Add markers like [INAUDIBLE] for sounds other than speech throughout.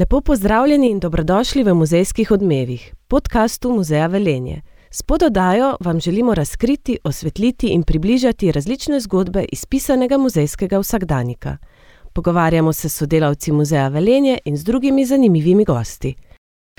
Lepo pozdravljeni in dobrodošli v Muzejskih odmevih, podkastu Muzeja Velenje. S pododajo vam želimo razkriti, osvetliti in približati različne zgodbe iz pisanega muzejskega vsakdanika. Pogovarjamo se s sodelavci Muzeja Velenje in z drugimi zanimivimi gosti.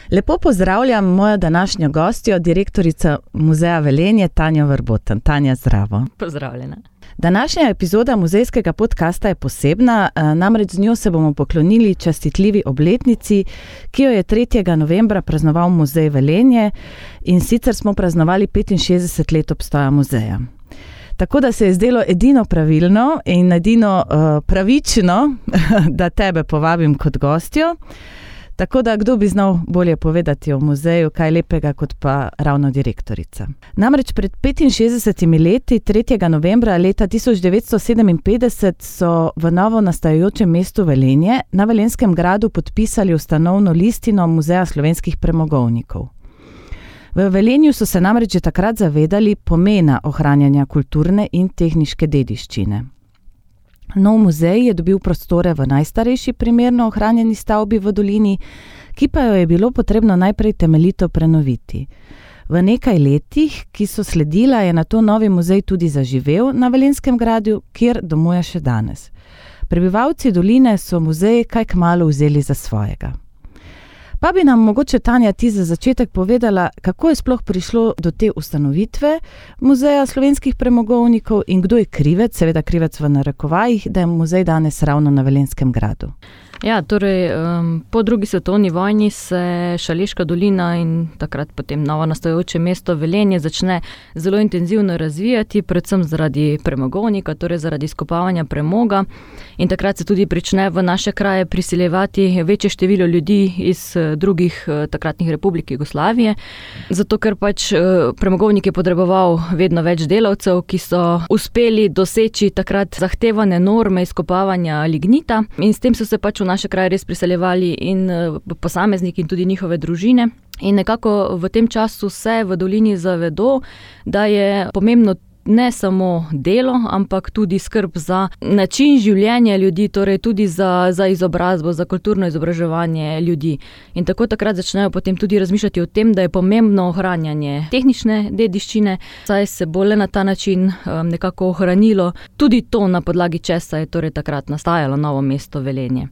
Lepo pozdravljam mojo današnjo gostjo, direktorico Muzeja Velenje, Tanja Vrboten. Tanja, zdravo. Pozdravljena. Današnja epizoda muzejskega podcasta je posebna, eh, namreč z njo se bomo poklonili čestitljivi obletnici, ki jo je 3. novembra praznoval Muzej Velenje in sicer smo praznovali 65 let obstoja muzeja. Tako da se je zdelo edino pravilno in edino uh, pravično, [LAUGHS] da tebe povabim kot gostjo. Tako da, kdo bi znal bolje povedati o muzeju, kaj lepega kot pa ravno direktorica. Namreč pred 65 leti, 3. novembra leta 1957, so v novo nastajajočem mestu Velenje na Velenskem gradu podpisali ustanovno listino Muzeja slovenskih premogovnikov. V Velenju so se namreč že takrat zavedali pomena ohranjanja kulturne in tehniške dediščine. Nov muzej je dobil prostore v najstarejši primerno ohranjeni stavbi v dolini, ki pa jo je bilo potrebno najprej temeljito prenoviti. V nekaj letih, ki so sledila, je na to novi muzej tudi zaživel na Velenskem gradu, kjer domuje še danes. Prebivalci doline so muzej kaj kmalo vzeli za svojega. Pa bi nam mogoče Tanja ti za začetek povedala, kako je sploh prišlo do te ustanovitve Muzeja slovenskih premogovnikov in kdo je krivec, seveda krivec v narekovajih, da je muzej danes ravno na Velenskem gradu. Ja, torej, um, po drugi svetovni vojni se Šaleška dolina in takrat potem novo nastajajoče mesto Velenje začne zelo intenzivno razvijati, predvsem zaradi premogovnika, torej zaradi skopavanja premoga. In takrat se tudi začne v naše kraje prisiljevati večje število ljudi iz eh, drugih eh, takratnih republik Jugoslavije. Zato, ker pač eh, premogovnik je potreboval vedno več delavcev, ki so uspeli doseči takrat zahtevane norme izkopavanja lignita, in s tem so se pač v naše kraje res priseljevali in posamezniki in tudi njihove družine. In nekako v tem času se v dolini zavedo, da je pomembno ne samo delo, ampak tudi skrb za način življenja ljudi, torej tudi za, za izobrazbo, za kulturno izobraževanje ljudi. In tako takrat začnejo potem tudi razmišljati o tem, da je pomembno ohranjanje tehnične dediščine, saj se bo le na ta način um, nekako ohranilo tudi to, na podlagi česa je torej takrat nastajalo novo mesto Velenje.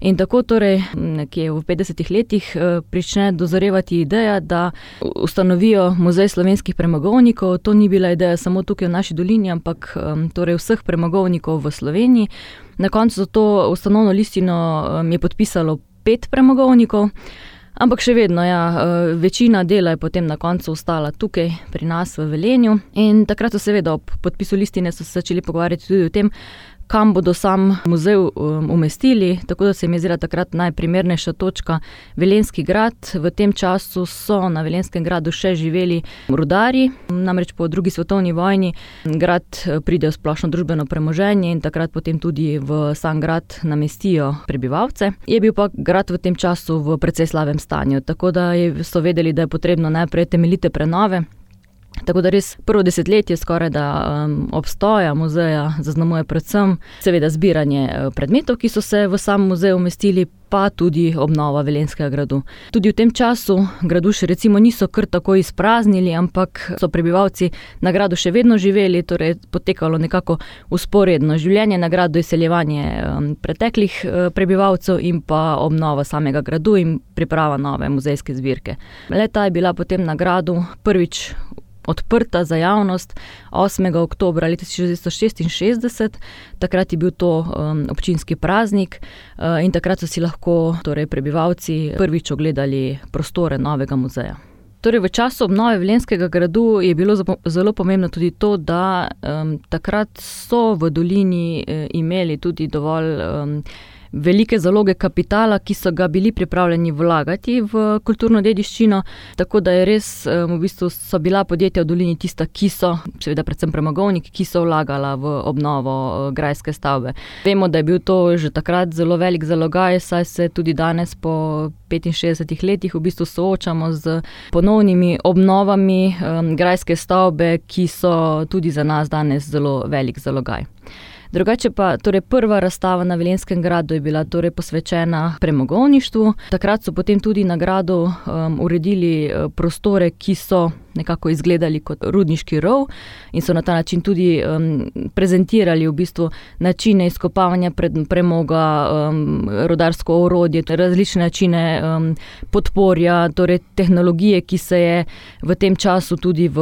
In tako torej nekje v 50-ih letih uh, prične dozorevati ideja, da ustanovijo muzej slovenskih premogovnikov. To ni bila ideja samo tukaj v naši dolini, ampak um, torej vseh premogovnikov v Sloveniji. Na koncu za to ustanovno listino um, je podpisalo pet premogovnikov. Ampak še vedno, ja, uh, večina dela je potem na koncu ostala tukaj pri nas v Velenju. In takrat so seveda ob podpisu listine se začeli pogovarjati tudi o tem, kam bodo sam muzej um, umestili. Tako da se mi je zdela takrat najprimernejša točka Velenski grad. V tem času so na Velenskem gradu še živeli rudari, namreč po drugi svetovni vojni grad eh, pride v splošno družbeno premoženje in takrat potem tudi v sam grad namestijo prebivalce. Je bil pa grad v tem času v precej slabem stanju, tako da so vedeli, da je potrebno najprej temeljite prenove. Tako da res prvo desetletje skoraj da um, obstoja muzeja zaznamuje predvsem seveda zbiranje uh, predmetov, ki so se v sam muzej umestili, pa tudi obnova Velenskega gradu. Tudi v tem času gradu še recimo niso kar tako izpraznili, ampak so prebivalci na gradu še vedno živeli, torej potekalo nekako usporedno življenje na gradu, izseljevanje um, preteklih uh, prebivalcev in pa obnova samega gradu in priprava nove muzejske zbirke. Leta je bila potem na gradu prvič odprta za javnost 8. oktober 1966, takrat je bil to um, občinski praznik uh, in takrat so si lahko torej, prebivalci prvič ogledali prostore novega muzeja. Torej, v času obnove Vlenskega gradu je bilo zelo pomembno tudi to, da um, takrat so v dolini uh, imeli tudi dovolj. Um, velike zaloge kapitala, ki so ga bili pripravljeni vlagati v kulturno dediščino. Tako da je res, v bistvu so bila podjetja v Dolini tista, ki so, seveda, predvsem premogovniki, ki so vlagala v obnovo eh, grajske stavbe. Vemo, da je bil to že takrat zelo velik zalogaj, saj se tudi danes po 65 letih v bistvu soočamo z ponovnimi obnovami um, grajske stavbe, ki so tudi za nas danes zelo velik zalogaj. Drugače pa, torej prva razstava na Velenskem gradu je bila torej posvečena premogovništvu. Takrat so potem tudi na gradu um, uredili prostore, ki so nekako izgledali kot rudniški rov in so na ta način tudi um, prezentirali v bistvu načine izkopavanja premoga, um, rodarsko orodje, različne načine um, podporja, torej tehnologije, ki se je v tem času tudi v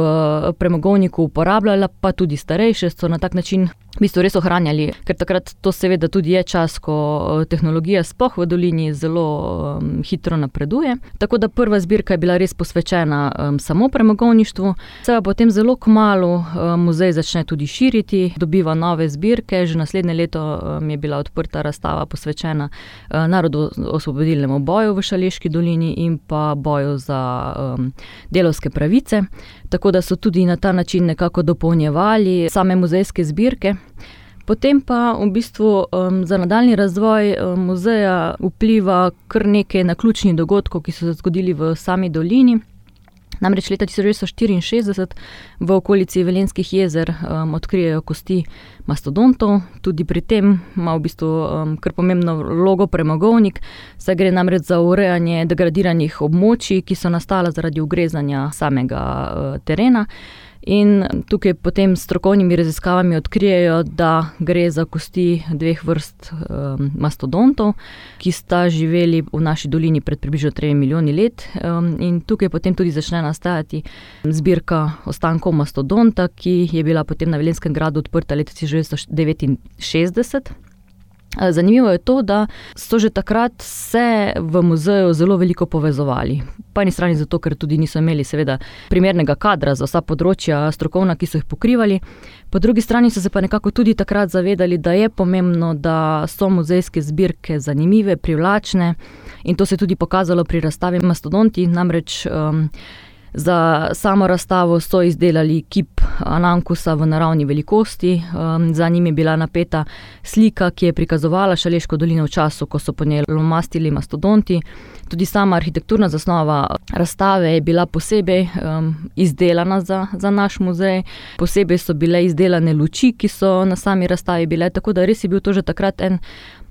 premogovniku uporabljala, pa tudi starejše so na tak način v bistvu res ohranjali, ker takrat to seveda tudi je čas, ko eh, tehnologija spoh v dolini zelo um, hitro napreduje. Tako da prva zbirka je bila res posvečena um, samo premogovništvu, se pa potem zelo kmalo um, muzej začne tudi širiti, dobiva nove zbirke, že naslednje leto um, je bila odprta razstava posvečena uh, narodu osvobodilnemu boju v Šaleški dolini in pa boju za um, delovske pravice. Tako da so tudi na ta način nekako dopolnjevali same muzejske zbirke. Potem pa v bistvu um, za nadaljni razvoj um, muzeja vpliva kar nekaj na ključnih dogodkov, ki so se zgodili v sami dolini. Namreč leta 1964 v okolici Velenskih jezer um, odkrijejo kosti mastodontov, tudi pri tem ima v bistvu um, kar pomembno vlogo premogovnik, saj gre namreč za urejanje degradiranih območij, ki so nastala zaradi ugrezanja samega uh, terena. In tukaj potem s strokovnimi raziskavami odkrijejo, da gre za kosti dveh vrst um, mastodontov, ki sta živeli v naši dolini pred približno 3 milijoni let. Um, in tukaj potem tudi začne nastajati zbirka ostankov mastodonta, ki je bila potem na Velenskem gradu odprta leta 1969. Zanimivo je to, da so že takrat se v muzeju zelo veliko povezovali. Po eni strani zato, ker tudi niso imeli seveda primernega kadra za vsa področja strokovna, ki so jih pokrivali, po drugi strani so se pa nekako tudi takrat zavedali, da je pomembno, da so muzejske zbirke zanimive, privlačne. In to se je tudi pokazalo pri razstavi Mastodonti, namreč um, Za samo razstavo so izdelali kip Anankusa v naravni velikosti, um, za njim je bila napeta slika, ki je prikazovala Šaleško dolino v času, ko so po njej lomastili mastodonti. Tudi sama arhitekturna zasnova razstave je bila posebej um, izdelana za, za naš muzej, posebej so bile izdelane luči, ki so na sami razstavi bile, tako da res je bil to že takrat en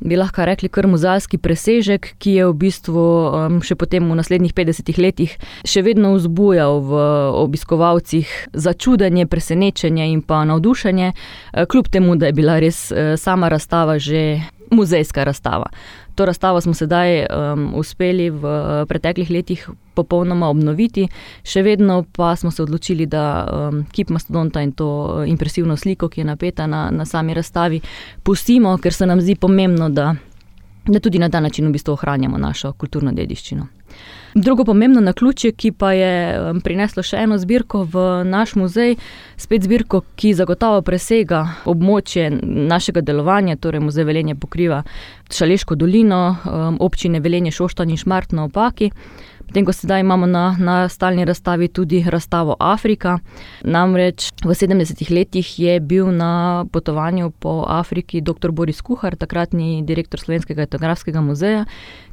bi lahko rekli, kar muzejski presežek, ki je v bistvu um, še potem v naslednjih 50 letih še vedno vzbujal v obiskovalcih začudenje, presenečenje in pa navdušenje, eh, kljub temu, da je bila res eh, sama razstava že muzejska razstava. To razstavo smo sedaj um, uspeli v preteklih letih popolnoma obnoviti, še vedno pa smo se odločili, da um, kip mastodonta in to uh, impresivno sliko, ki je napeta na, na sami razstavi, pustimo, ker se nam zdi pomembno, da, da tudi na ta način v bistvu ohranjamo našo kulturno dediščino. Drugo pomembno na ključe, ki pa je um, prineslo še eno zbirko v naš muzej, spet zbirko, ki zagotovo presega območje našega delovanja, torej muzej Velenje pokriva Šaleško dolino, um, občine Velenje, Šoštan in Šmartno opaki. Potem, ko sedaj imamo na, na stalni razstavi tudi razstavo Afrika. Namreč v 70-ih letih je bil na potovanju po Afriki dr. Boris Kuhar, takratni direktor Slovenskega etnografskega muzeja,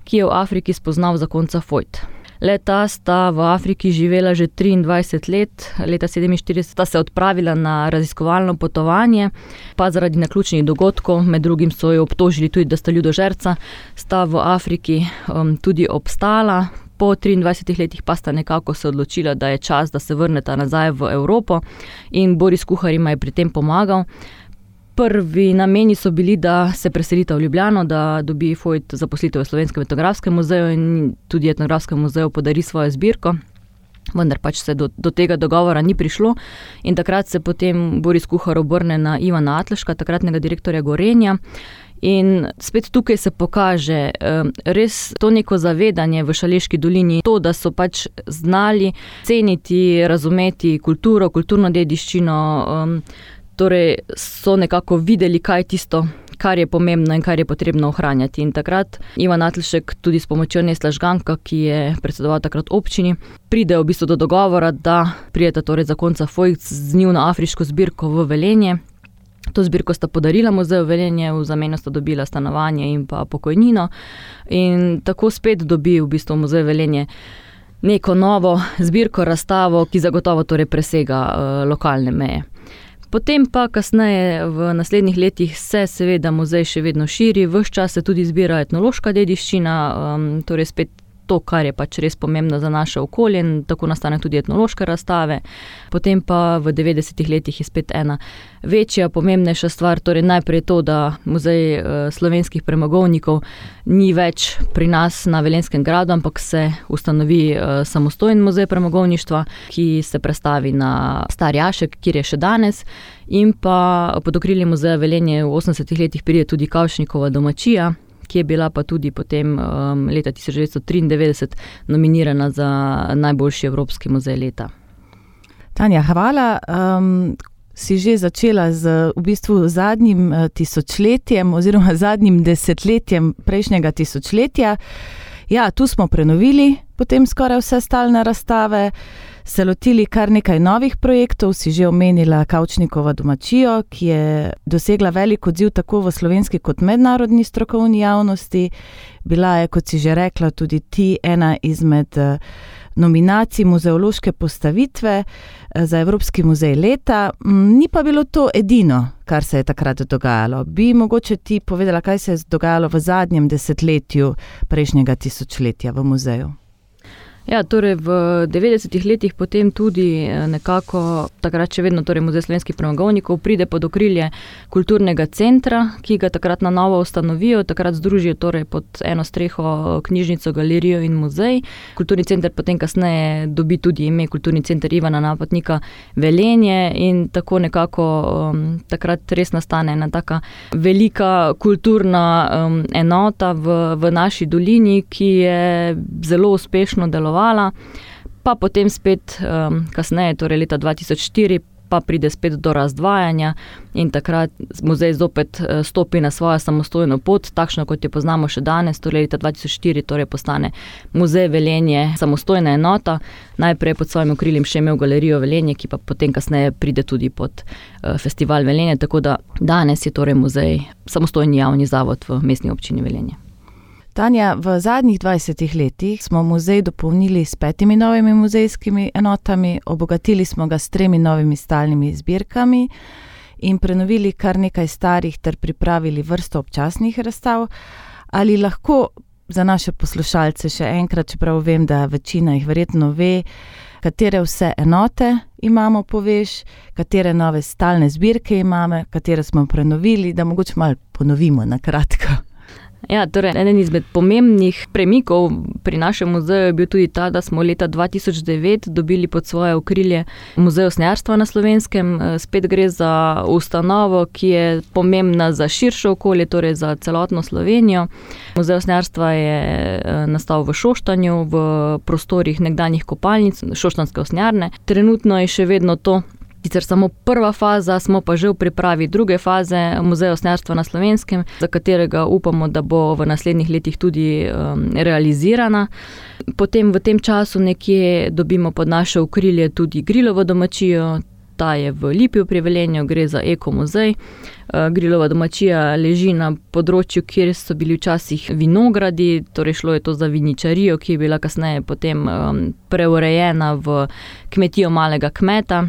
ki je v Afriki spoznal zakonca Fojt. Leta sta v Afriki živela že 23 let, leta 47 sta se odpravila na raziskovalno potovanje, pa zaradi naključnih dogodkov, med drugim so jo obtožili tudi, da sta ljudožerca, sta v Afriki um, tudi obstala. Po 23 letih pa sta nekako se odločila, da je čas, da se vrneta nazaj v Evropo, in Boris Kuhar jim je pri tem pomagal. Prvi nameni so bili, da se preselita v Ljubljano, da dobi Fojt zaposlitev v Slovenskem etnografskem muzeju in tudi etnografskemu muzeju podari svojo zbirko. Vendar pač se do, do tega dogovora ni prišlo in takrat se potem Boris Kuhar obrne na Ivana Atleška, takratnega direktorja Gorenja. In spet tukaj se pokaže res to neko zavedanje v Šaleški dolini, to, da so pač znali ceniti, razumeti kulturo, kulturno dediščino. Torej so nekako videli, kaj je tisto, kar je pomembno in kar je potrebno ohranjati. In takrat Ivan Atlšek, tudi s pomočjo Nesla Žganka, ki je predsedoval takrat občini, pride v bistvu do dogovora, da prijeta torej za konca Fojc z njim na afriško zbirko v Velenje. To zbirko sta podarila muzeju Velenje, v zameno sta dobila stanovanje in pa pokojnino. In tako spet dobi v bistvu muzej Velenje. Neko novo zbirko, razstavo, ki zagotovo torej presega uh, lokalne meje. Potem pa kasneje v naslednjih letih se seveda muzej še vedno širi, vse čas se tudi zbira etnološka dediščina, um, torej spet to, kar je pač res pomembno za naše okolje, in tako nastane tudi etnološke razstave. Potem pa v 90-ih letih je spet ena večja, pomembnejša stvar, torej najprej to, da muzej uh, slovenskih premogovnikov ni več pri nas na Velenskem gradu, ampak se ustanovi uh, samostojen muzej premogovništva, ki se prestavi na Starjašek, kjer je še danes. In pa pod okriljem muzeja Velenje v 80-ih letih pride tudi Kavšnikova domačija, ki je bila pa tudi potem um, leta 1993 nominirana za najboljši evropski muzej leta. Tanja, hvala. Um, si že začela z v bistvu zadnjim uh, tisočletjem, oziroma [LAUGHS] zadnjim desetletjem prejšnjega tisočletja. Ja, tu smo prenovili potem skoraj vse stalne razstave se lotili kar nekaj novih projektov, si že omenila Kavčnikova domačijo, ki je dosegla velik odziv tako v slovenski kot mednarodni strokovni javnosti. Bila je, kot si že rekla, tudi ti ena izmed eh, nominacij muzeološke postavitve eh, za Evropski muzej leta. Mm, ni pa bilo to edino, kar se je takrat dogajalo. Bi mogoče ti povedala, kaj se je dogajalo v zadnjem desetletju prejšnjega tisočletja v muzeju? Ja, torej v 90-ih letih potem tudi eh, nekako, takrat še vedno torej Muzej slovenskih premogovnikov pride pod okrilje kulturnega centra, ki ga takrat na novo ustanovijo, takrat združijo torej pod eno streho knjižnico, galerijo in muzej. Kulturni center potem kasneje dobi tudi ime Kulturni center Ivana Napotnika Velenje in tako nekako um, takrat res nastane ena taka velika kulturna um, enota v, v naši dolini, ki je zelo uspešno delovala delovala, pa potem spet um, kasneje, torej leta 2004, pa pride spet do razdvajanja in takrat muzej zopet uh, stopi na svojo samostojno pot, takšno kot jo poznamo še danes, torej leta 2004, torej postane muzej Velenje samostojna enota, najprej pod svojim okriljem še imel galerijo Velenje, ki pa potem kasneje pride tudi pod uh, festival Velenje, tako da danes je torej muzej samostojni javni zavod v mestni občini Velenje. Tanja, v zadnjih 20 letih smo muzej dopolnili s petimi novimi muzejskimi enotami, obogatili smo ga s tremi novimi stalnimi zbirkami in prenovili kar nekaj starih ter pripravili vrsto občasnih razstav. Ali lahko za naše poslušalce še enkrat, čeprav vem, da večina jih verjetno ve, katere vse enote imamo, poveš, katere nove stalne zbirke imamo, katere smo prenovili, da mogoče malo ponovimo na kratko. Ja, torej, eden izmed pomembnih premikov pri našem muzeju je bil tudi ta, da smo leta 2009 dobili pod svoje okrilje Muzej osnjarstva na slovenskem. Eh, spet gre za ustanovo, ki je pomembna za širše okolje, torej za celotno Slovenijo. Muzej osnjarstva je eh, nastal v Šoštanju, v prostorih nekdanjih kopalnic, Šoštanske osnjarne. Trenutno je še vedno to Sicer samo prva faza, smo pa že v pripravi druge faze Muzeja osnjarstva na slovenskem, za katerega upamo, da bo v naslednjih letih tudi um, realizirana. Potem v tem času nekje dobimo pod naše okrilje tudi Grilovo domačijo. Ta je v Lipiju pri Velenju, gre za ekomuzej. Uh, Grilova domačija leži na področju, kjer so bili včasih vinogradi, torej šlo je to za viničarijo, ki je bila kasneje potem um, preurejena v kmetijo malega kmeta.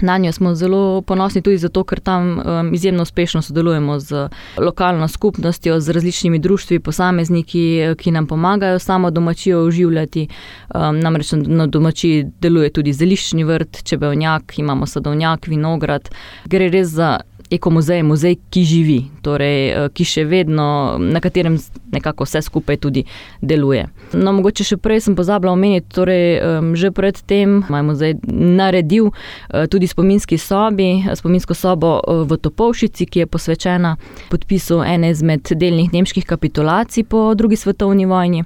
Na njo smo zelo ponosni tudi zato, ker tam um, izjemno uspešno sodelujemo z lokalno skupnostjo, z različnimi društvi, posamezniki, ki nam pomagajo samo domačijo oživljati. Um, namreč na domačiji deluje tudi zeliščni vrt, čebelnjak, imamo sadovnjak, vinograd. Gre res za ekomuzej, muzej, ki živi, torej, eh, ki še vedno, na katerem nekako vse skupaj tudi deluje. No, mogoče še prej sem pozabila omeniti, torej, že predtem je muzej naredil eh, tudi spominski sobi, spominsko sobo eh, v Topovšici, ki je posvečena podpisu ene izmed delnih nemških kapitulacij po drugi svetovni vojni.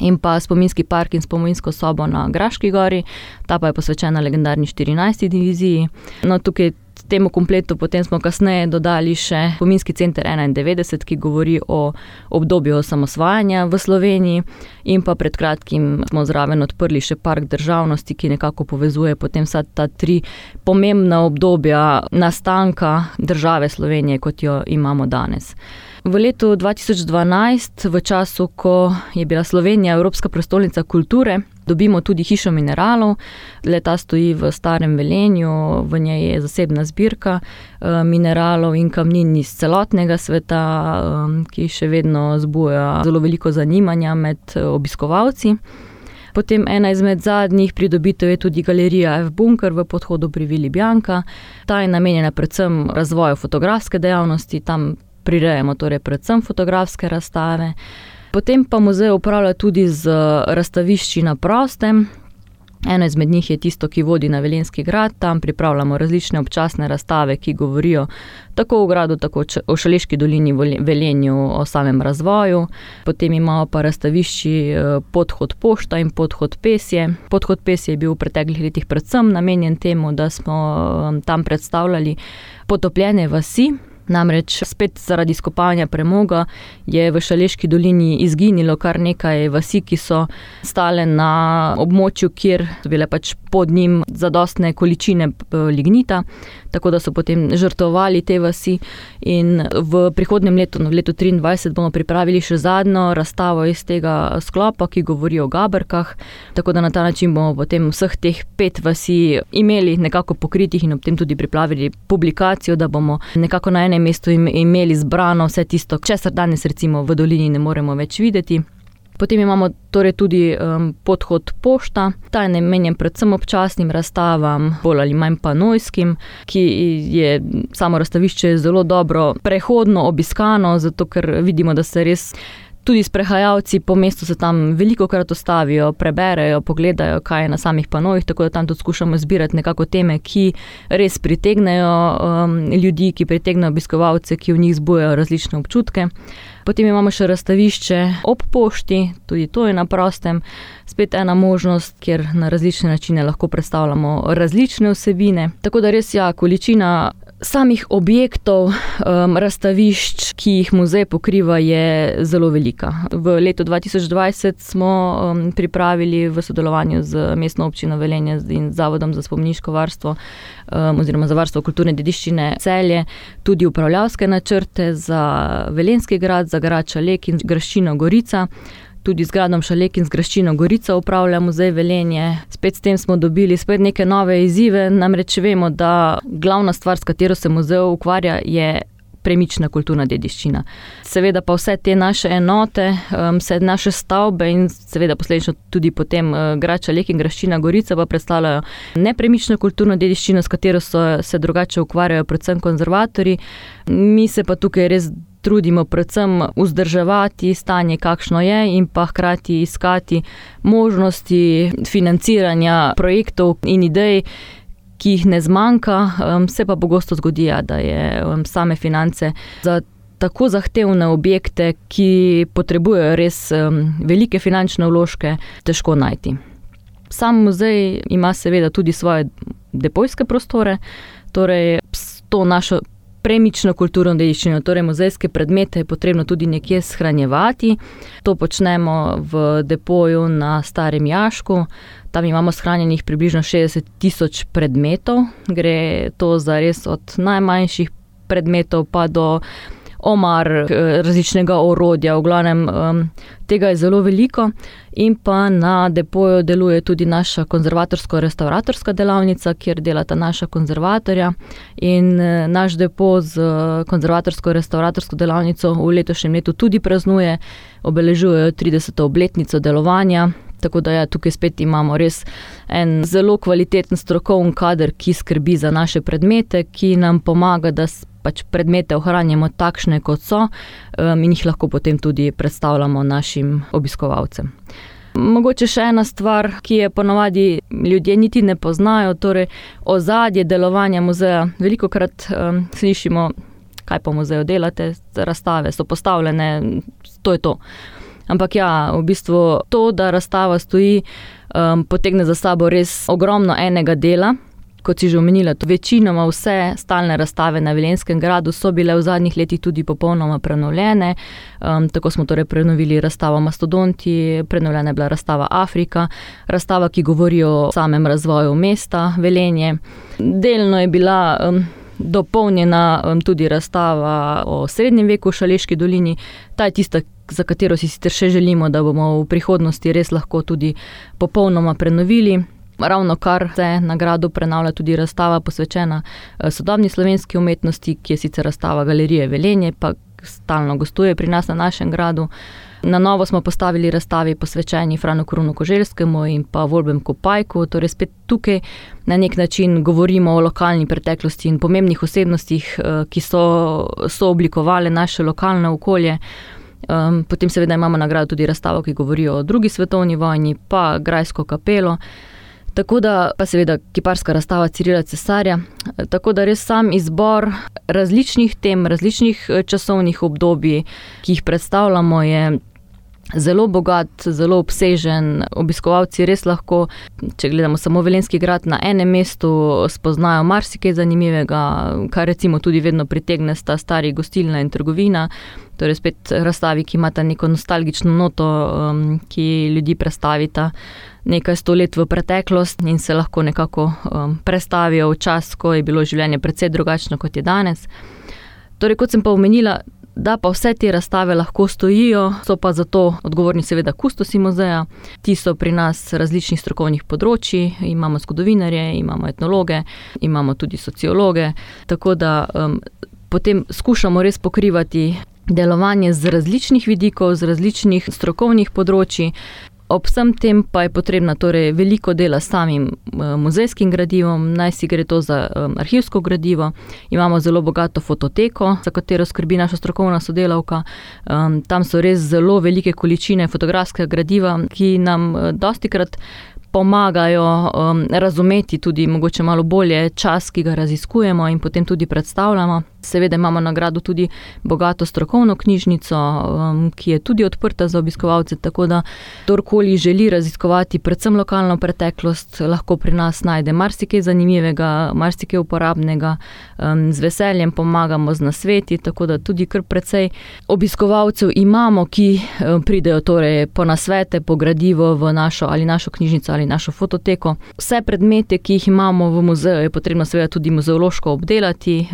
In pa spominski park in spominsko sobo na Graški gori, ta pa je posvečena legendarni 14. diviziji. No, tukaj temu kompletu potem smo kasneje dodali še Pominski center 91, ki govori o obdobju osamosvajanja v Sloveniji, in pa pred kratkim smo zraven odprli še park državnosti, ki nekako povezuje potem vsa ta tri pomembna obdobja nastanka države Slovenije, kot jo imamo danes. V letu 2012, v času, ko je bila Slovenija Evropska prestolnica kulture, dobimo tudi hišo mineralov. Leta stoji v starem velenju, v njej je zasebna zbirka eh, mineralov in kamnin iz celotnega sveta, eh, ki še vedno zbuja zelo veliko zanimanja med eh, obiskovalci. Potem ena izmed zadnjih pridobitev je tudi galerija F. Bunker v podhodu pri Vili Bjanka. Ta je namenjena predvsem razvoju fotografske dejavnosti, tam prirejamo torej predvsem fotografske razstave. Potem pa muzej upravlja tudi z razstavišči na prostem. Eno izmed njih je tisto, ki vodi na Velenski grad, tam pripravljamo različne občasne razstave, ki govorijo tako o gradu, tako o Šaleški dolini, Velenju, o samem razvoju. Potem imamo pa razstavišči eh, podhod pošta in podhod pesje. Podhod pesje je bil v preteklih letih predvsem namenjen temu, da smo eh, tam predstavljali potopljene vasi, Namreč spet zaradi skopanja premoga je v Šaleški dolini izginilo kar nekaj vasi, ki so stale na območju, kjer so bile pač pod njim zadostne količine lignita, tako da so potem žrtovali te vasi. In v prihodnem letu, v letu 2023, bomo pripravili še zadnjo razstavo iz tega sklopa, ki govori o gabrkah. Tako da na ta način bomo potem vseh teh pet vasi imeli nekako pokritih in ob tem tudi pripravili publikacijo, da bomo nekako na enem mestu imeli zbrano vse tisto, česar danes recimo v dolini ne moremo več videti. Potem imamo torej tudi um, podhod pošta, ta je namenjen predvsem občasnim razstavam, bolj ali manj pa nojskim, ki je samo razstavišče zelo dobro prehodno obiskano, zato ker vidimo, da se res tudi sprehajalci po mestu se tam veliko krat ostavijo, preberejo, pogledajo, kaj je na samih panojih, tako da tam tudi skušamo zbirati nekako teme, ki res pritegnejo um, ljudi, ki pritegnejo obiskovalce, ki v njih zbujajo različne občutke. Potem imamo še razstavišče ob pošti, tudi to je na prostem, spet ena možnost, kjer na različne načine lahko predstavljamo različne vsebine. Tako da res ja, količina Samih objektov, um, razstavišč, ki jih muzej pokriva, je zelo velika. V letu 2020 smo um, pripravili v sodelovanju z mestno občino Velenje in Zavodom za spomniško varstvo um, oziroma za varstvo kulturne dediščine celje tudi upravljavske načrte za Velenski grad, za Grača Lek in Graščino Gorica tudi z gradom Šalek in z graščino Gorica upravlja muzej Velenje. Spet s tem smo dobili spet neke nove izzive, namreč vemo, da glavna stvar, s katero se muzej ukvarja, je premična kulturna dediščina. Seveda pa vse te naše enote, um, vse naše stavbe in seveda posledično tudi potem uh, Grača Lek in Graščina Gorica pa predstavljajo nepremično kulturno dediščino, s katero so, se drugače ukvarjajo predvsem konzervatori. Mi se pa tukaj res trudimo predvsem vzdrževati stanje, kakšno je, in pa hkrati iskati možnosti financiranja projektov in idej. Ki jih ne zmanjka, um, se pa pogosto zgodi, ja, da je um, same finance za tako zahtevne objekte, ki potrebujejo res um, velike finančne vložke, težko najti. Sam muzej ima seveda tudi svoje depojske prostore, torej to našo premično kulturno dediščino, torej muzejske predmete je potrebno tudi nekje shranjevati. To počnemo v depoju na Starem Jašku. Tam imamo shranjenih približno 60 tisoč predmetov, gre to za res od najmanjših predmetov pa do omar, različnega orodja, v glavnem um, tega je zelo veliko. In pa na depoju deluje tudi naša konzervatorsko-restauratorska delavnica, kjer delata naša konzervatorja. In e, naš depo z konzervatorsko-restauratorsko delavnico v letošnjem letu tudi praznuje, obeležujejo 30. obletnico delovanja. Tako da ja, tukaj spet imamo res en zelo kvaliteten strokovni kader, ki skrbi za naše predmete, ki nam pomaga, da pač predmete ohranjamo takšne, kot so, um, in jih lahko potem tudi predstavljamo našim obiskovalcem. Mogoče še ena stvar, ki je ponovadi ljudje niti ne poznajo, torej ozadje delovanja muzeja. Veliko krat um, slišimo, kaj pa muzeju delate, razstave so postavljene, to je to. Ampak ja, v bistvu to, da razstava stoji, um, potegne za sabo res ogromno enega dela kot si že omenila, večinoma vse stalne razstave na Velenskem gradu so bile v zadnjih letih tudi popolnoma prenovljene. Um, tako smo torej prenovili razstavo Mastodonti, prenovljena je bila razstava Afrika, razstava, ki govori o samem razvoju mesta Velenje. Delno je bila. Um, dopolnjena um, tudi razstava o srednjem veku v Šaleški dolini. Ta je tista, za katero si sicer še želimo, da bomo v prihodnosti res lahko tudi popolnoma prenovili. Ravno kar se na gradu prenavlja tudi razstava posvečena eh, sodobni slovenski umetnosti, ki je sicer razstava galerije Velenje, pa stalno gostuje pri nas na našem gradu. Na novo smo postavili razstavi posvečeni Franu Korunu Koželjskemu in pa Volbem Kopajku, torej spet tukaj na nek način govorimo o lokalni preteklosti in pomembnih osebnostih, eh, ki so, so oblikovali naše lokalne okolje. Um, potem seveda imamo nagrado tudi razstavo, ki govori o drugi svetovni vojni, pa Grajsko kapelo. Tako da pa seveda kiparska razstava Cirila Cesarja. Tako da res sam izbor različnih tem, različnih eh, časovnih obdobij, ki jih predstavljamo, je zelo bogat, zelo obsežen. Obiskovalci res lahko, če gledamo samo Velenski grad, na enem mestu spoznajo marsikaj zanimivega, kar recimo tudi vedno pritegne sta stari gostilna in trgovina. Torej, spet razstavi, ki imata neko nostalgično noto, um, ki ljudi predstavita nekaj sto let v preteklost in se lahko nekako um, prestavijo v čas, ko je bilo življenje precej drugačno kot je danes. Torej, kot sem pa omenila, da pa vse te razstave lahko stojijo, so pa zato odgovorni seveda kustosi muzeja. Ti so pri nas različnih strokovnih področji, imamo zgodovinarje, imamo etnologe, imamo tudi sociologe, tako da um, potem skušamo res pokrivati. Delovanje z različnih vidikov, z različnih strokovnih področji, Ob vsem tem pa je potrebno torej veliko dela s samim uh, muzejskim gradivom, naj si gre to za um, arhivsko gradivo. Imamo zelo bogato fototeko, za katero skrbi naša strokovna sodelavka. Tam so res zelo velike količine fotografskega gradiva, ki nam uh, dosti krat pomagajo um, razumeti tudi mogoče malo bolje čas, ki ga raziskujemo in potem tudi predstavljamo. Seveda imamo na gradu tudi bogato strokovno knjižnico, um, ki je tudi odprta za obiskovalce, tako da kdorkoli želi raziskovati predvsem lokalno preteklost, lahko pri nas najde marsikaj zanimivega, marsikaj uporabnega, um, z veseljem pomagamo z nasveti, tako da tudi kar precej obiskovalcev imamo, ki um, pridejo torej po nasvete, po gradivo v našo ali našo knjižnico ali našo fototeko. Vse predmete, ki jih imamo v muzeju, je potrebno seveda tudi muzeološko obdelati.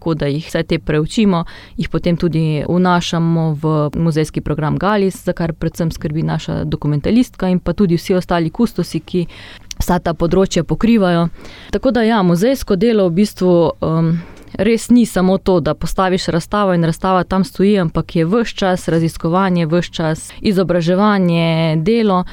Tako da jih vse te preučimo, jih potem tudi vnašamo v muzejski program Galis, za kar predvsem skrbi naša dokumentalistka in pa tudi vsi ostali kustosi, ki vsa ta področja pokrivajo. Tako da ja, muzejsko delo v bistvu. Um, Res ni samo to, da postaviš razstavo in razstava tam stoji, ampak je vse čas raziskovanje, vse čas izobraževanje, delo.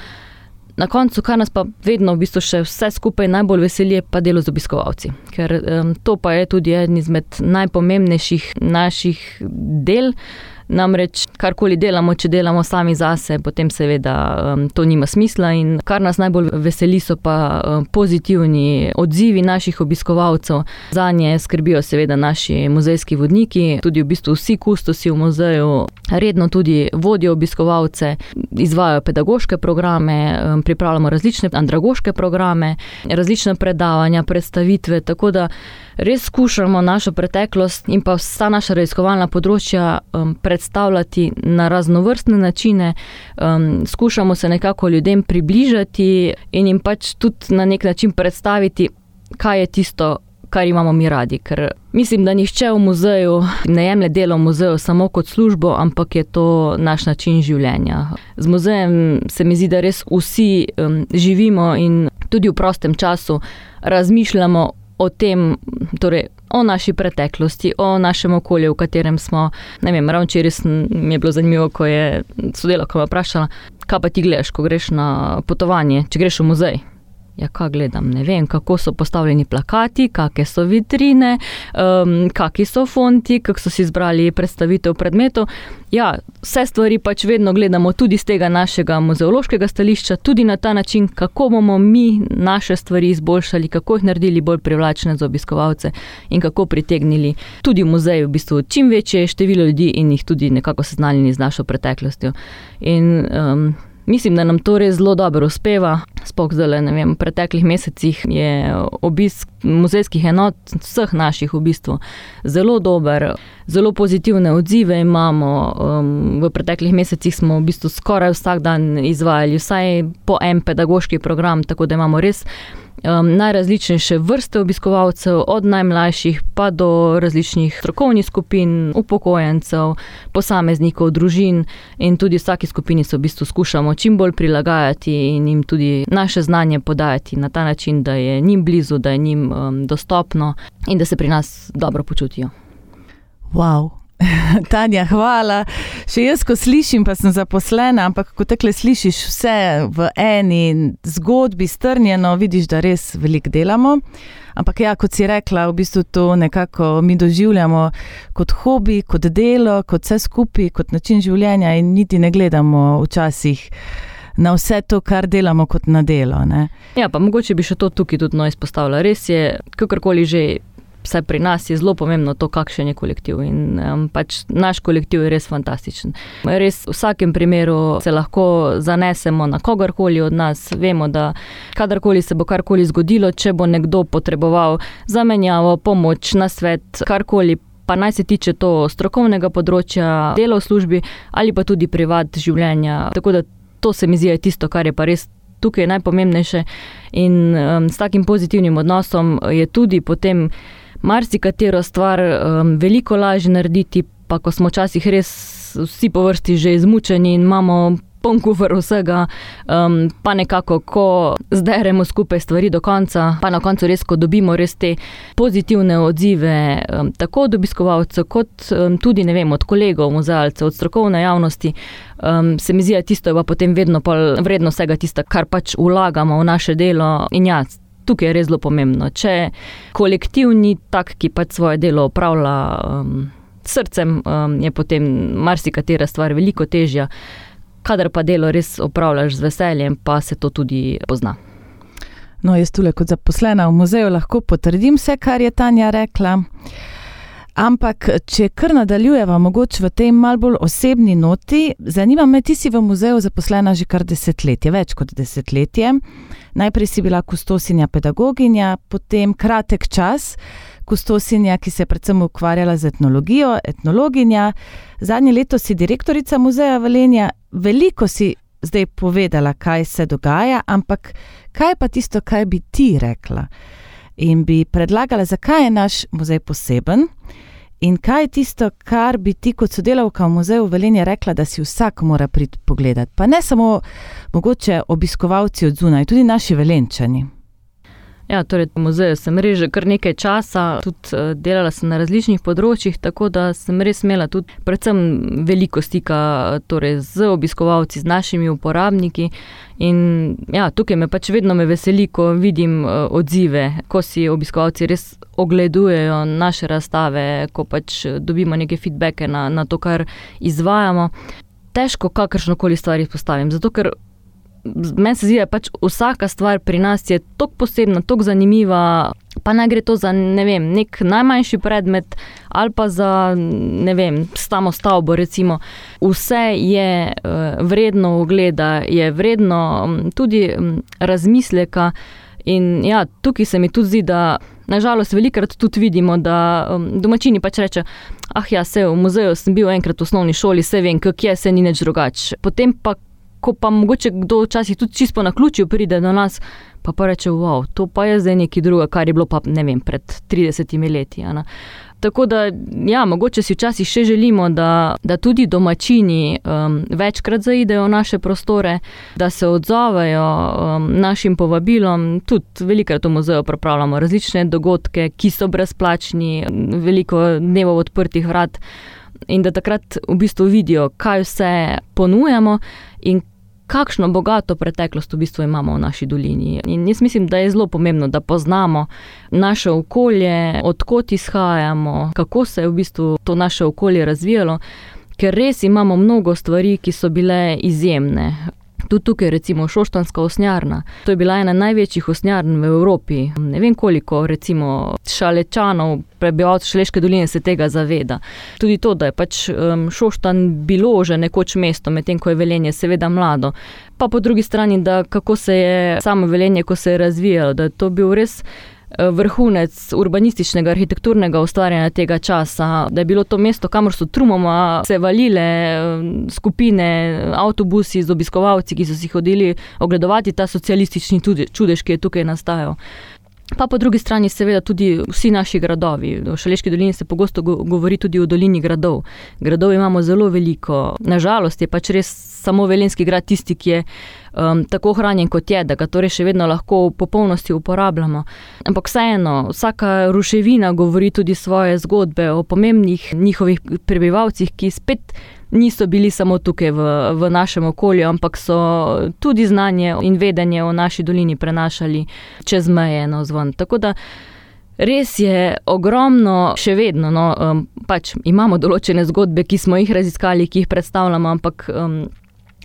Na koncu, kar nas pa vedno v bistvu še vse skupaj najbolj veseli, je pa delo z obiskovalci. Ker um, to pa je tudi eden izmed najpomembnejših naših del. Namreč, karkoli delamo, če delamo sami zase, potem seveda um, to nima smisla. In kar nas najbolj veseli, so pa um, pozitivni odzivi naših obiskovalcev. Za nje skrbijo seveda naši muzejski vodniki, tudi v bistvu vsi kustosi v muzeju, redno tudi vodijo obiskovalce, izvajo pedagoške programe, um, pripravljamo različne andragoške programe, različne predavanja, predstavitve. Tako da res skušamo našo preteklost in pa vsa naša raziskovalna področja um, predstavljati na raznovrstne načine, um, skušamo se nekako ljudem približati in jim pač tudi na nek način predstaviti, kaj je tisto. Kar imamo mi radi, ker mislim, da nihče v muzeju ne jemlje delo v muzeju samo kot službo, ampak je to naš način življenja. Z muzejem se mi zdi, da res vsi um, živimo in tudi v prostem času razmišljamo o tem, torej o naši preteklosti, o našem okolju, v katerem smo. Ne vem, ravno včeraj mi je bilo zanimivo, ko je sodelovka vprašala, kaj pa ti gledaš, ko greš na potovanje, če greš v muzej. Ja, kaj gledam, ne vem, kako so postavljeni plakati, kakšne so vitrine, um, kakšni so fonti, kako so si izbrali predstavitev predmetov. Ja, vse stvari pač vedno gledamo tudi z tega našega muzeološkega stališča, tudi na ta način, kako bomo mi naše stvari izboljšali, kako jih naredili bolj privlačne za obiskovalce in kako pritegnili tudi v muzej v bistvu čim večje število ljudi in jih tudi nekako seznanili z našo preteklostjo. In, um, Mislim, da nam to res zelo dobro uspeva. Spok zdaj, ne vem, v preteklih mesecih je obisk muzejskih enot, vseh naših v bistvu, zelo dober, zelo pozitivne odzive imamo. Um, v preteklih mesecih smo v bistvu skoraj vsak dan izvajali vsaj po en pedagoški program, tako da imamo res um, najrazličnejše vrste obiskovalcev, od najmlajših pa do različnih strokovnih skupin, upokojencev, posameznikov, družin. In tudi vsaki skupini se v bistvu skušamo čim bolj prilagajati in jim tudi naše znanje podajati na ta način, da je njim blizu, da je njim um, dostopno in da se pri nas dobro počutijo. Wow. [LAUGHS] Tanja, hvala. Še jaz, ko slišim, pa sem zaposlena, ampak ko tekle slišiš vse v eni zgodbi strnjeno, vidiš, da res veliko delamo. Ampak ja, kot si rekla, v bistvu to nekako mi doživljamo kot hobi, kot delo, kot vse skupaj, kot način življenja in niti ne gledamo včasih. Na vse to, kar delamo kot na delo. Ne? Ja, pa mogoče bi še to tukaj tudi no izpostavila. Res je, kakorkoli že vsaj pri nas je zelo pomembno to, kakšen je kolektiv. In um, pač naš kolektiv je res fantastičen. Res v vsakem primeru se lahko zanesemo na kogarkoli od nas. Vemo, da kadarkoli se bo karkoli zgodilo, če bo nekdo potreboval zamenjavo, pomoč, na svet, karkoli. Pa naj se tiče to strokovnega področja, dela v službi ali pa tudi privat življenja. Tako da to se mi zdi tisto, kar je pa res tukaj najpomembnejše. In um, s takim pozitivnim odnosom je tudi potem marsikatero stvar um, veliko lažje narediti, pa ko smo včasih res vsi po vrsti že izmučeni in imamo poln kufr vsega, um, pa nekako, ko zderemo skupaj stvari do konca, pa na koncu res, ko dobimo res te pozitivne odzive, um, tako od obiskovalcev, kot um, tudi vem, od kolegov, muzealcev, od strokovne javnosti. Um, se mi zdi, da tisto je pa potem vedno vredno vsega tista, kar pač vlagamo v naše delo in jaz tukaj je res zelo pomembno. Če kolektiv ni tak, ki pač svoje delo opravlja um, srcem, um, je potem marsikatera stvar veliko težja. Kadar pa delo res opravljaš z veseljem, pa se to tudi pozna. No, jaz tule kot zaposlena v muzeju lahko potrdim vse, kar je Tanja rekla. Ampak, če kar nadaljujeva, mogoče v tej mal bolj osebni noti, zanima me, ti si v muzeju zaposlena že kar desetletje, več kot desetletje. Najprej si bila kustosinja pedagoginja, potem kratek čas kustosinja, ki se je predvsem ukvarjala z etnologijo, etnologinja, zadnje leto si direktorica muzeja Valenja. Veliko si zdaj povedala, kaj se dogaja, ampak kaj pa tisto, kaj bi ti rekla? In bi predlagala, zakaj je naš muzej poseben. In kaj je tisto, kar bi ti kot sodelavka v muzeju Velenje rekla, da si vsak mora priti pogledati? Pa ne samo mogoče obiskovalci od zunaj, tudi naši velenčani. Ja, torej, v muzeju sem res že kar nekaj časa, tudi uh, delala sem na različnih področjih, tako da sem res imela tudi predvsem veliko stika torej, z obiskovalci, z našimi uporabniki. In ja, tukaj me pač vedno me veseli, ko vidim uh, odzive, ko si obiskovalci res ogledujejo naše razstave, ko pač dobimo neke feedbacke na, na to, kar izvajamo. Težko kakršno koli stvar izpostavim, zato ker meni se zdi, da je pač vsaka stvar pri nas tako posebna, tako zanimiva. Pa naj gre to za ne vem, nek najmanjši predmet ali pa za ne vem, samo stavbo. Recimo. Vse je uh, vredno ogleda, je vredno tudi razmisleka. In ja, tukaj se mi tudi zdi, da nažalost velikokrat tudi vidimo, da domačini pač rečejo. Ah, ja, se v muzeju sem bil enkrat v osnovni šoli, se vem, kako je, se ni nič drugače. Potem pa, ko pa mogoče kdo včasih tudi čisto na ključju pride do nas, pa pa reče: Wow, to pa je zdaj nekaj drugega, kar je bilo pa ne vem, pred 30 leti. Ana. Tako da, ja, mogoče si včasih še želimo, da, da tudi domačini um, večkrat zaidejo v naše prostore, da se odzovejo um, našim povabilom. Tudi velikrat v muzeju pripravljamo različne dogodke, ki so brezplačni, veliko dnev odprtih vrat in da takrat v bistvu vidijo, kaj vse ponujamo in kakšno bogato preteklost v bistvu imamo v naši dolini. In jaz mislim, da je zelo pomembno, da poznamo naše okolje, odkot izhajamo, kako se je v bistvu to naše okolje razvijalo. Ker res imamo mnogo stvari, ki so bile izjemne. Tudi tukaj, recimo, Šoštanska osnjarna. To je bila ena največjih osnjarn v Evropi. Ne vem, koliko, recimo, šalečanov, prebivalcev Šleške doline se tega zaveda. Tudi to, da je pač um, Šoštan bilo že nekoč mesto, medtem ko je velenje seveda mlado. Pa po drugi strani, da kako se je samo velenje, ko se je razvijalo, da je to bil res vrhunec urbanističnega, arhitekturnega ustvarjanja tega časa, da je bilo to mesto, kamor so trumoma se valile skupine, avtobusi z obiskovalci, ki so si hodili ogledovati ta socialistični čudež, ki je tukaj nastajal. Pa po drugi strani, seveda, tudi vsi naši gradovi. V Šaleški dolini se pogosto govori tudi o dolini gradov. Gradov imamo zelo veliko. Nažalost je pač res samo Velenski grad tisti, ki je um, tako hranjen kot je, da ga torej še vedno lahko v popolnosti uporabljamo. Ampak vseeno, vsaka ruševina govori tudi svoje zgodbe o pomembnih njihovih prebivalcih, ki spet niso bili samo tukaj v, v našem okolju, ampak so tudi znanje in vedenje o naši dolini prenašali čez meje na zvon. Tako da res je ogromno, še vedno. No, um, pač imamo določene zgodbe, ki smo jih raziskali, ki jih predstavljamo, ampak. Um,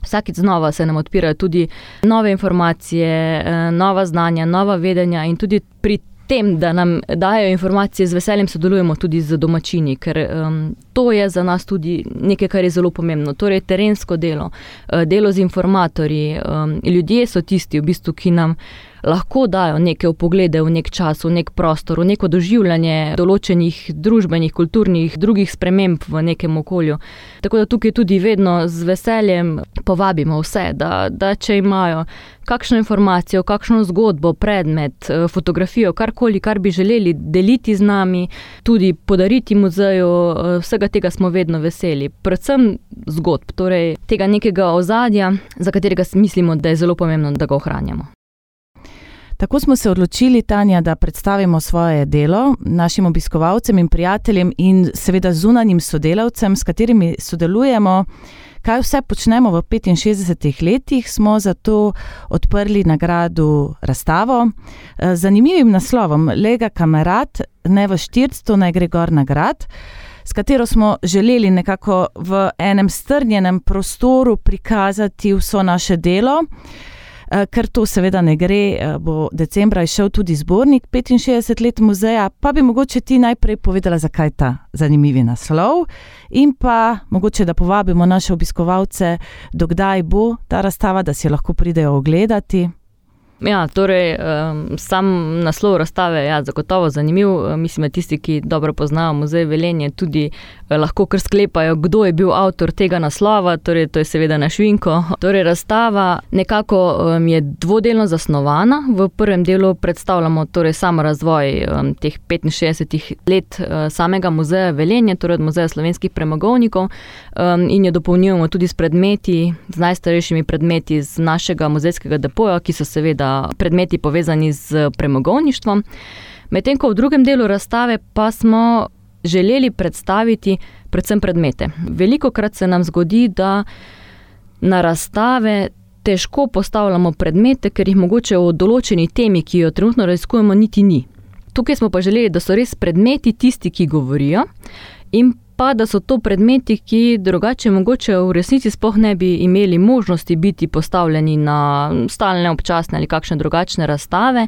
Vsakič znova se nam odpirajo tudi nove informacije, eh, nova znanja, nova vedenja, in tudi pri tem, da nam dajo informacije, z veseljem sodelujemo tudi z domačini, ker um, to je za nas tudi nekaj, kar je zelo pomembno. Torej, terensko delo, uh, delo z informatorji, um, ljudje so tisti, v bistvu, ki nam lahko dajo neke upoglede v nek čas, v nek prostor, v neko doživljanje določenih družbenih, kulturnih, drugih sprememb v nekem okolju. Tako da tukaj tudi vedno z veseljem povabimo vse, da, da če imajo kakšno informacijo, kakšno zgodbo, predmet, eh, fotografijo, karkoli, kar bi želeli deliti z nami, tudi podariti muzeju, eh, vsega tega smo vedno veseli. Predvsem zgodb, torej tega nekega ozadja, za katerega mislimo, da je zelo pomembno, da ga ohranjamo. Tako smo se odločili, Tanja, da predstavimo svoje delo našim obiskovalcem in prijateljem, in seveda zunanjim sodelavcem, s katerimi sodelujemo. Kaj vse počnemo v 65 letih, smo zato odprli nagrado razstavo z zanimivim naslovom Lega Kamerat, ne v štirsto, naj gre gor nagrad. S katero smo želeli nekako v enem strnjenem prostoru prikazati vso naše delo. Eh, ker to seveda ne gre, eh, bo decembra išel tudi zbornik 65 let muzeja, pa bi mogoče ti najprej povedala, zakaj ta zanimivi naslov in pa mogoče, da povabimo naše obiskovalce, dokdaj bo ta razstava, da si jo lahko pridejo ogledati. Ja, torej, sam naslov razstave je ja, zagotovo zanimiv. Mislim, da tisti, ki dobro poznajo muzej Velenje, tudi eh, lahko kar sklepajo, kdo je bil avtor tega naslova. Torej, to je seveda naš Vinko. Torej, razstava nekako je dvodelno zasnovana. V prvem delu predstavljamo torej, sam razvoj teh 65 let eh, samega muzeja Velenje, torej od muzeja slovenskih premogovnikov, in jo dopolnjujemo tudi s predmeti, z najstarejšimi predmeti z našega muzejskega depoja, ki so seveda predmeti povezani z premogovništvom. Medtem ko v drugem delu razstave pa smo želeli predstaviti predvsem predmete. Veliko krat se nam zgodi, da na razstave težko postavljamo predmete, ker jih mogoče o določeni temi, ki jo trenutno raziskujemo, niti ni. Tukaj smo pa želeli, da so res predmeti tisti, ki govorijo, in pa da so to predmeti, ki drugače mogoče v resnici sploh ne bi imeli možnosti biti postavljeni na stalne, občasne ali kakšne drugačne razstave.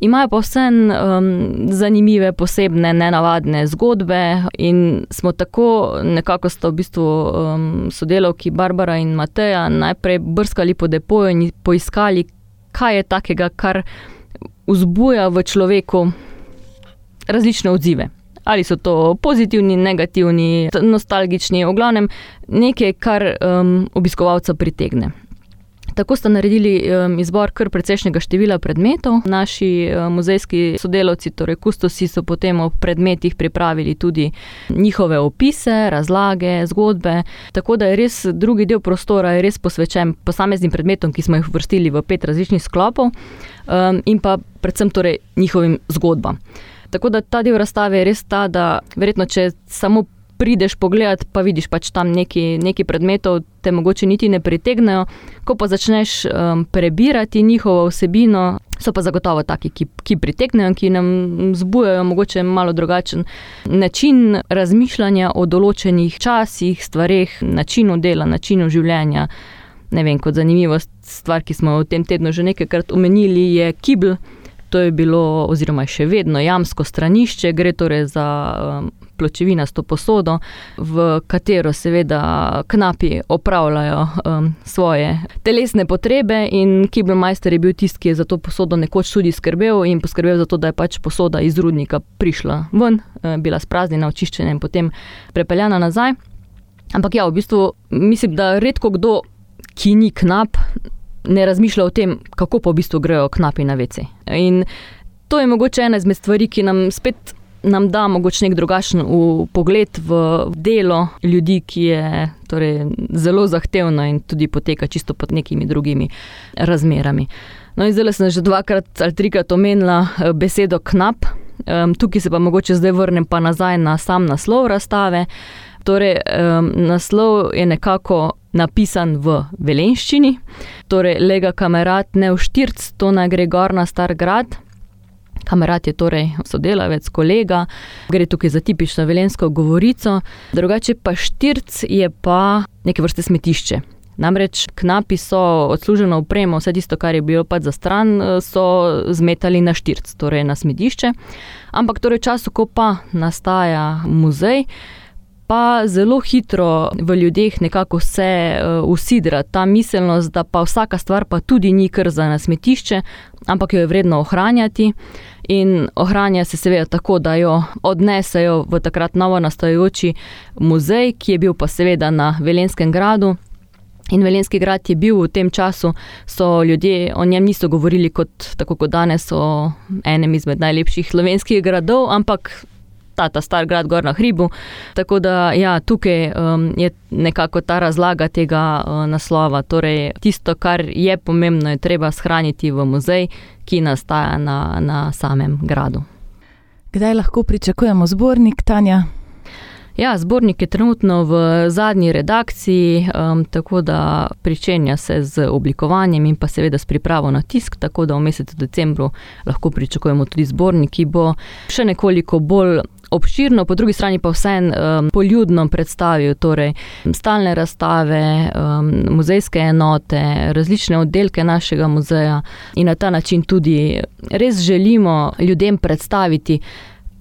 Imajo pa vse um, zanimive, posebne, nenavadne zgodbe, in smo tako nekako sta v bistvu um, sodelavki Barbara in Mateja najprej brskali po depoju in poiskali, kaj je takega, kar vzbuja v človeku različne odzive ali so to pozitivni, negativni, nostalgični, v glavnem nekaj, kar um, obiskovalca pritegne. Tako sta naredili um, izbor kar precejšnjega števila predmetov. Naši um, muzejski sodelavci, torej kustosi, so potem o predmetih pripravili tudi njihove opise, razlage, zgodbe. Tako da je res drugi del prostora res posvečen posameznim predmetom, ki smo jih vrstili v pet različnih sklopov, um, in pa predvsem torej njihovim zgodbam. Tako da ta del razstave je res ta, da verjetno, če samo prideš pogledat, pa vidiš pač tam neki, neki predmetov, te mogoče niti ne pritegnejo. Ko pa začneš um, prebirati njihovo vsebino, so pa zagotovo taki, ki, ki pritegnejo, ki nam zbujajo mogoče malo drugačen način razmišljanja o določenih časih, stvareh, načinu dela, načinu življenja. Ne vem, kot zanimivo stvar, ki smo v tem tednu že nekajkrat omenili, je kibl To je bilo, oziroma je še vedno jamsko stranišče, gre torej za um, pločevinasto posodo, v katero seveda knapi opravljajo um, svoje telesne potrebe. In Kibelmeister je bil tisti, ki je za to posodo nekoč tudi skrbel in poskrbel za to, da je pač posoda iz rudnika prišla ven, eh, bila spraznjena, očiščena in potem prepeljana nazaj. Ampak ja, v bistvu mislim, da redko kdo, ki ni knap, ne razmišlja o tem, kako pa v bistvu grejo knapi na vece. In to je mogoče ena izmed stvari, ki nam spet nam da mogoče nek drugačen pogled v delo ljudi, ki je torej, zelo zahtevno in tudi poteka čisto pod nekimi drugimi razmerami. No, in zdaj sem že dvakrat ali trikrat omenila eh, besedo knap, um, tukaj se pa mogoče zdaj vrnem pa nazaj na sam naslov razstave. Torej, um, naslov je nekako napisan v velenščini, torej lega kamerat ne v štirc, to naj gre gor na star grad. Kamerat je torej sodelavec, kolega, gre tukaj za tipično velensko govorico, drugače pa štirc je pa neke vrste smetišče. Namreč knapi so odsluženo upremo, vse tisto, kar je bilo pač za stran, so zmetali na štirc, torej na smetišče. Ampak torej v času, ko pa nastaja muzej, pa zelo hitro v ljudeh nekako se uh, usidra ta miselnost, da pa vsaka stvar pa tudi ni kar za nasmetišče, ampak jo je vredno ohranjati. In ohranja se seveda tako, da jo odnesejo v takrat novo nastajajoči muzej, ki je bil pa seveda na Velenskem gradu. In Velenski grad je bil v tem času, so ljudje o njem niso govorili kot, tako kot danes o enem izmed najlepših slovenskih gradov, ampak ta, ta star grad gor na hribu. Tako da ja, tukaj um, je nekako ta razlaga tega uh, naslova. Torej, tisto, kar je pomembno, je treba shraniti v muzej, ki nastaja na, na samem gradu. Kdaj lahko pričakujemo zbornik Tanja? Ja, zbornik je trenutno v zadnji redakciji, um, tako da pričenja se z oblikovanjem in pa seveda s pripravo na tisk, tako da v mesecu decembru lahko pričakujemo tudi zbornik, ki bo še nekoliko bolj obširno, po drugi strani pa vseeno um, poljudno predstavil torej, stalne razstave, um, muzejske enote, različne oddelke našega muzeja in na ta način tudi res želimo ljudem predstaviti.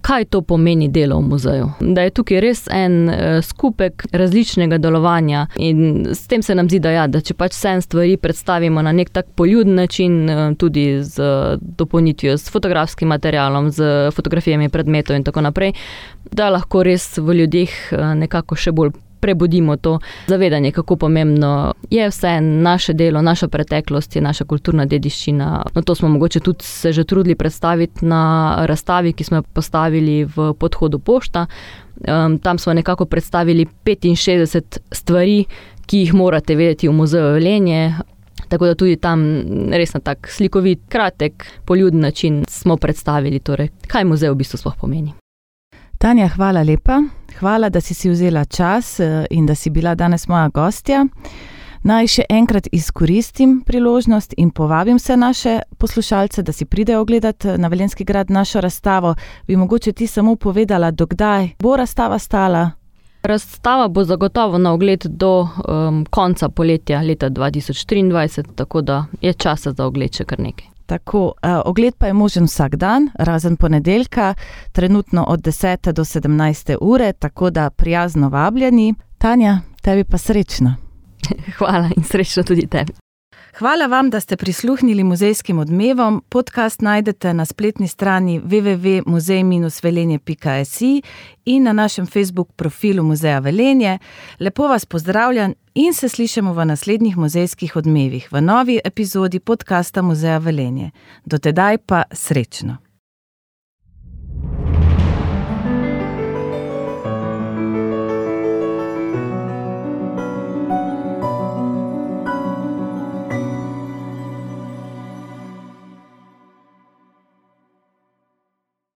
Kaj to pomeni delo v muzeju? Da je tukaj res en uh, skupek različnega delovanja, in s tem se nam zdi, da, ja, da če pač vse stvari predstavimo na nek tak poljuden način, uh, tudi z dopolnitvijo, s fotografskim materialom, z fotografijami predmetov in tako naprej, da lahko res v ljudeh nekako še bolj prebudimo to zavedanje, kako pomembno je vse naše delo, naša preteklost, naša kulturna dediščina. No, to smo mogoče tudi se že trudili predstaviti na razstavi, ki smo jo postavili v podhodu pošta. Um, tam smo nekako predstavili 65 stvari, ki jih morate vedeti v muzeju Velenje. Tako da tudi tam res na tak slikovit, kratek, poljuden način smo predstavili, torej, kaj muzej v bistvu sploh pomeni. Tanja, hvala lepa. Hvala, da si si vzela čas eh, in da si bila danes moja gostja. Naj še enkrat izkoristim priložnost in povabim vse naše poslušalce, da si pridejo ogledati eh, na Velenski grad našo razstavo. Bi mogoče ti samo povedala, dokdaj bo razstava stala? Razstava bo zagotovo na ogled do um, konca poletja leta 2023, tako da je časa za ogled še kar nekaj. Tako, uh, ogled pa je možen vsak dan, razen ponedeljka, trenutno od 10 do 17 ure, tako da prijazno vabljeni. Tanja, tebi pa srečno. [LAUGHS] Hvala in srečno tudi tebi. Hvala vam, da ste prisluhnili muzejskim odmevom. Podcast najdete na spletni strani www.muzej-velenje.si in na našem Facebook profilu Muzeja Velenje. Lepo vas pozdravljam in se slišimo v naslednjih muzejskih odmevih v novi epizodi podcasta Muzeja Velenje. Do tedaj pa srečno.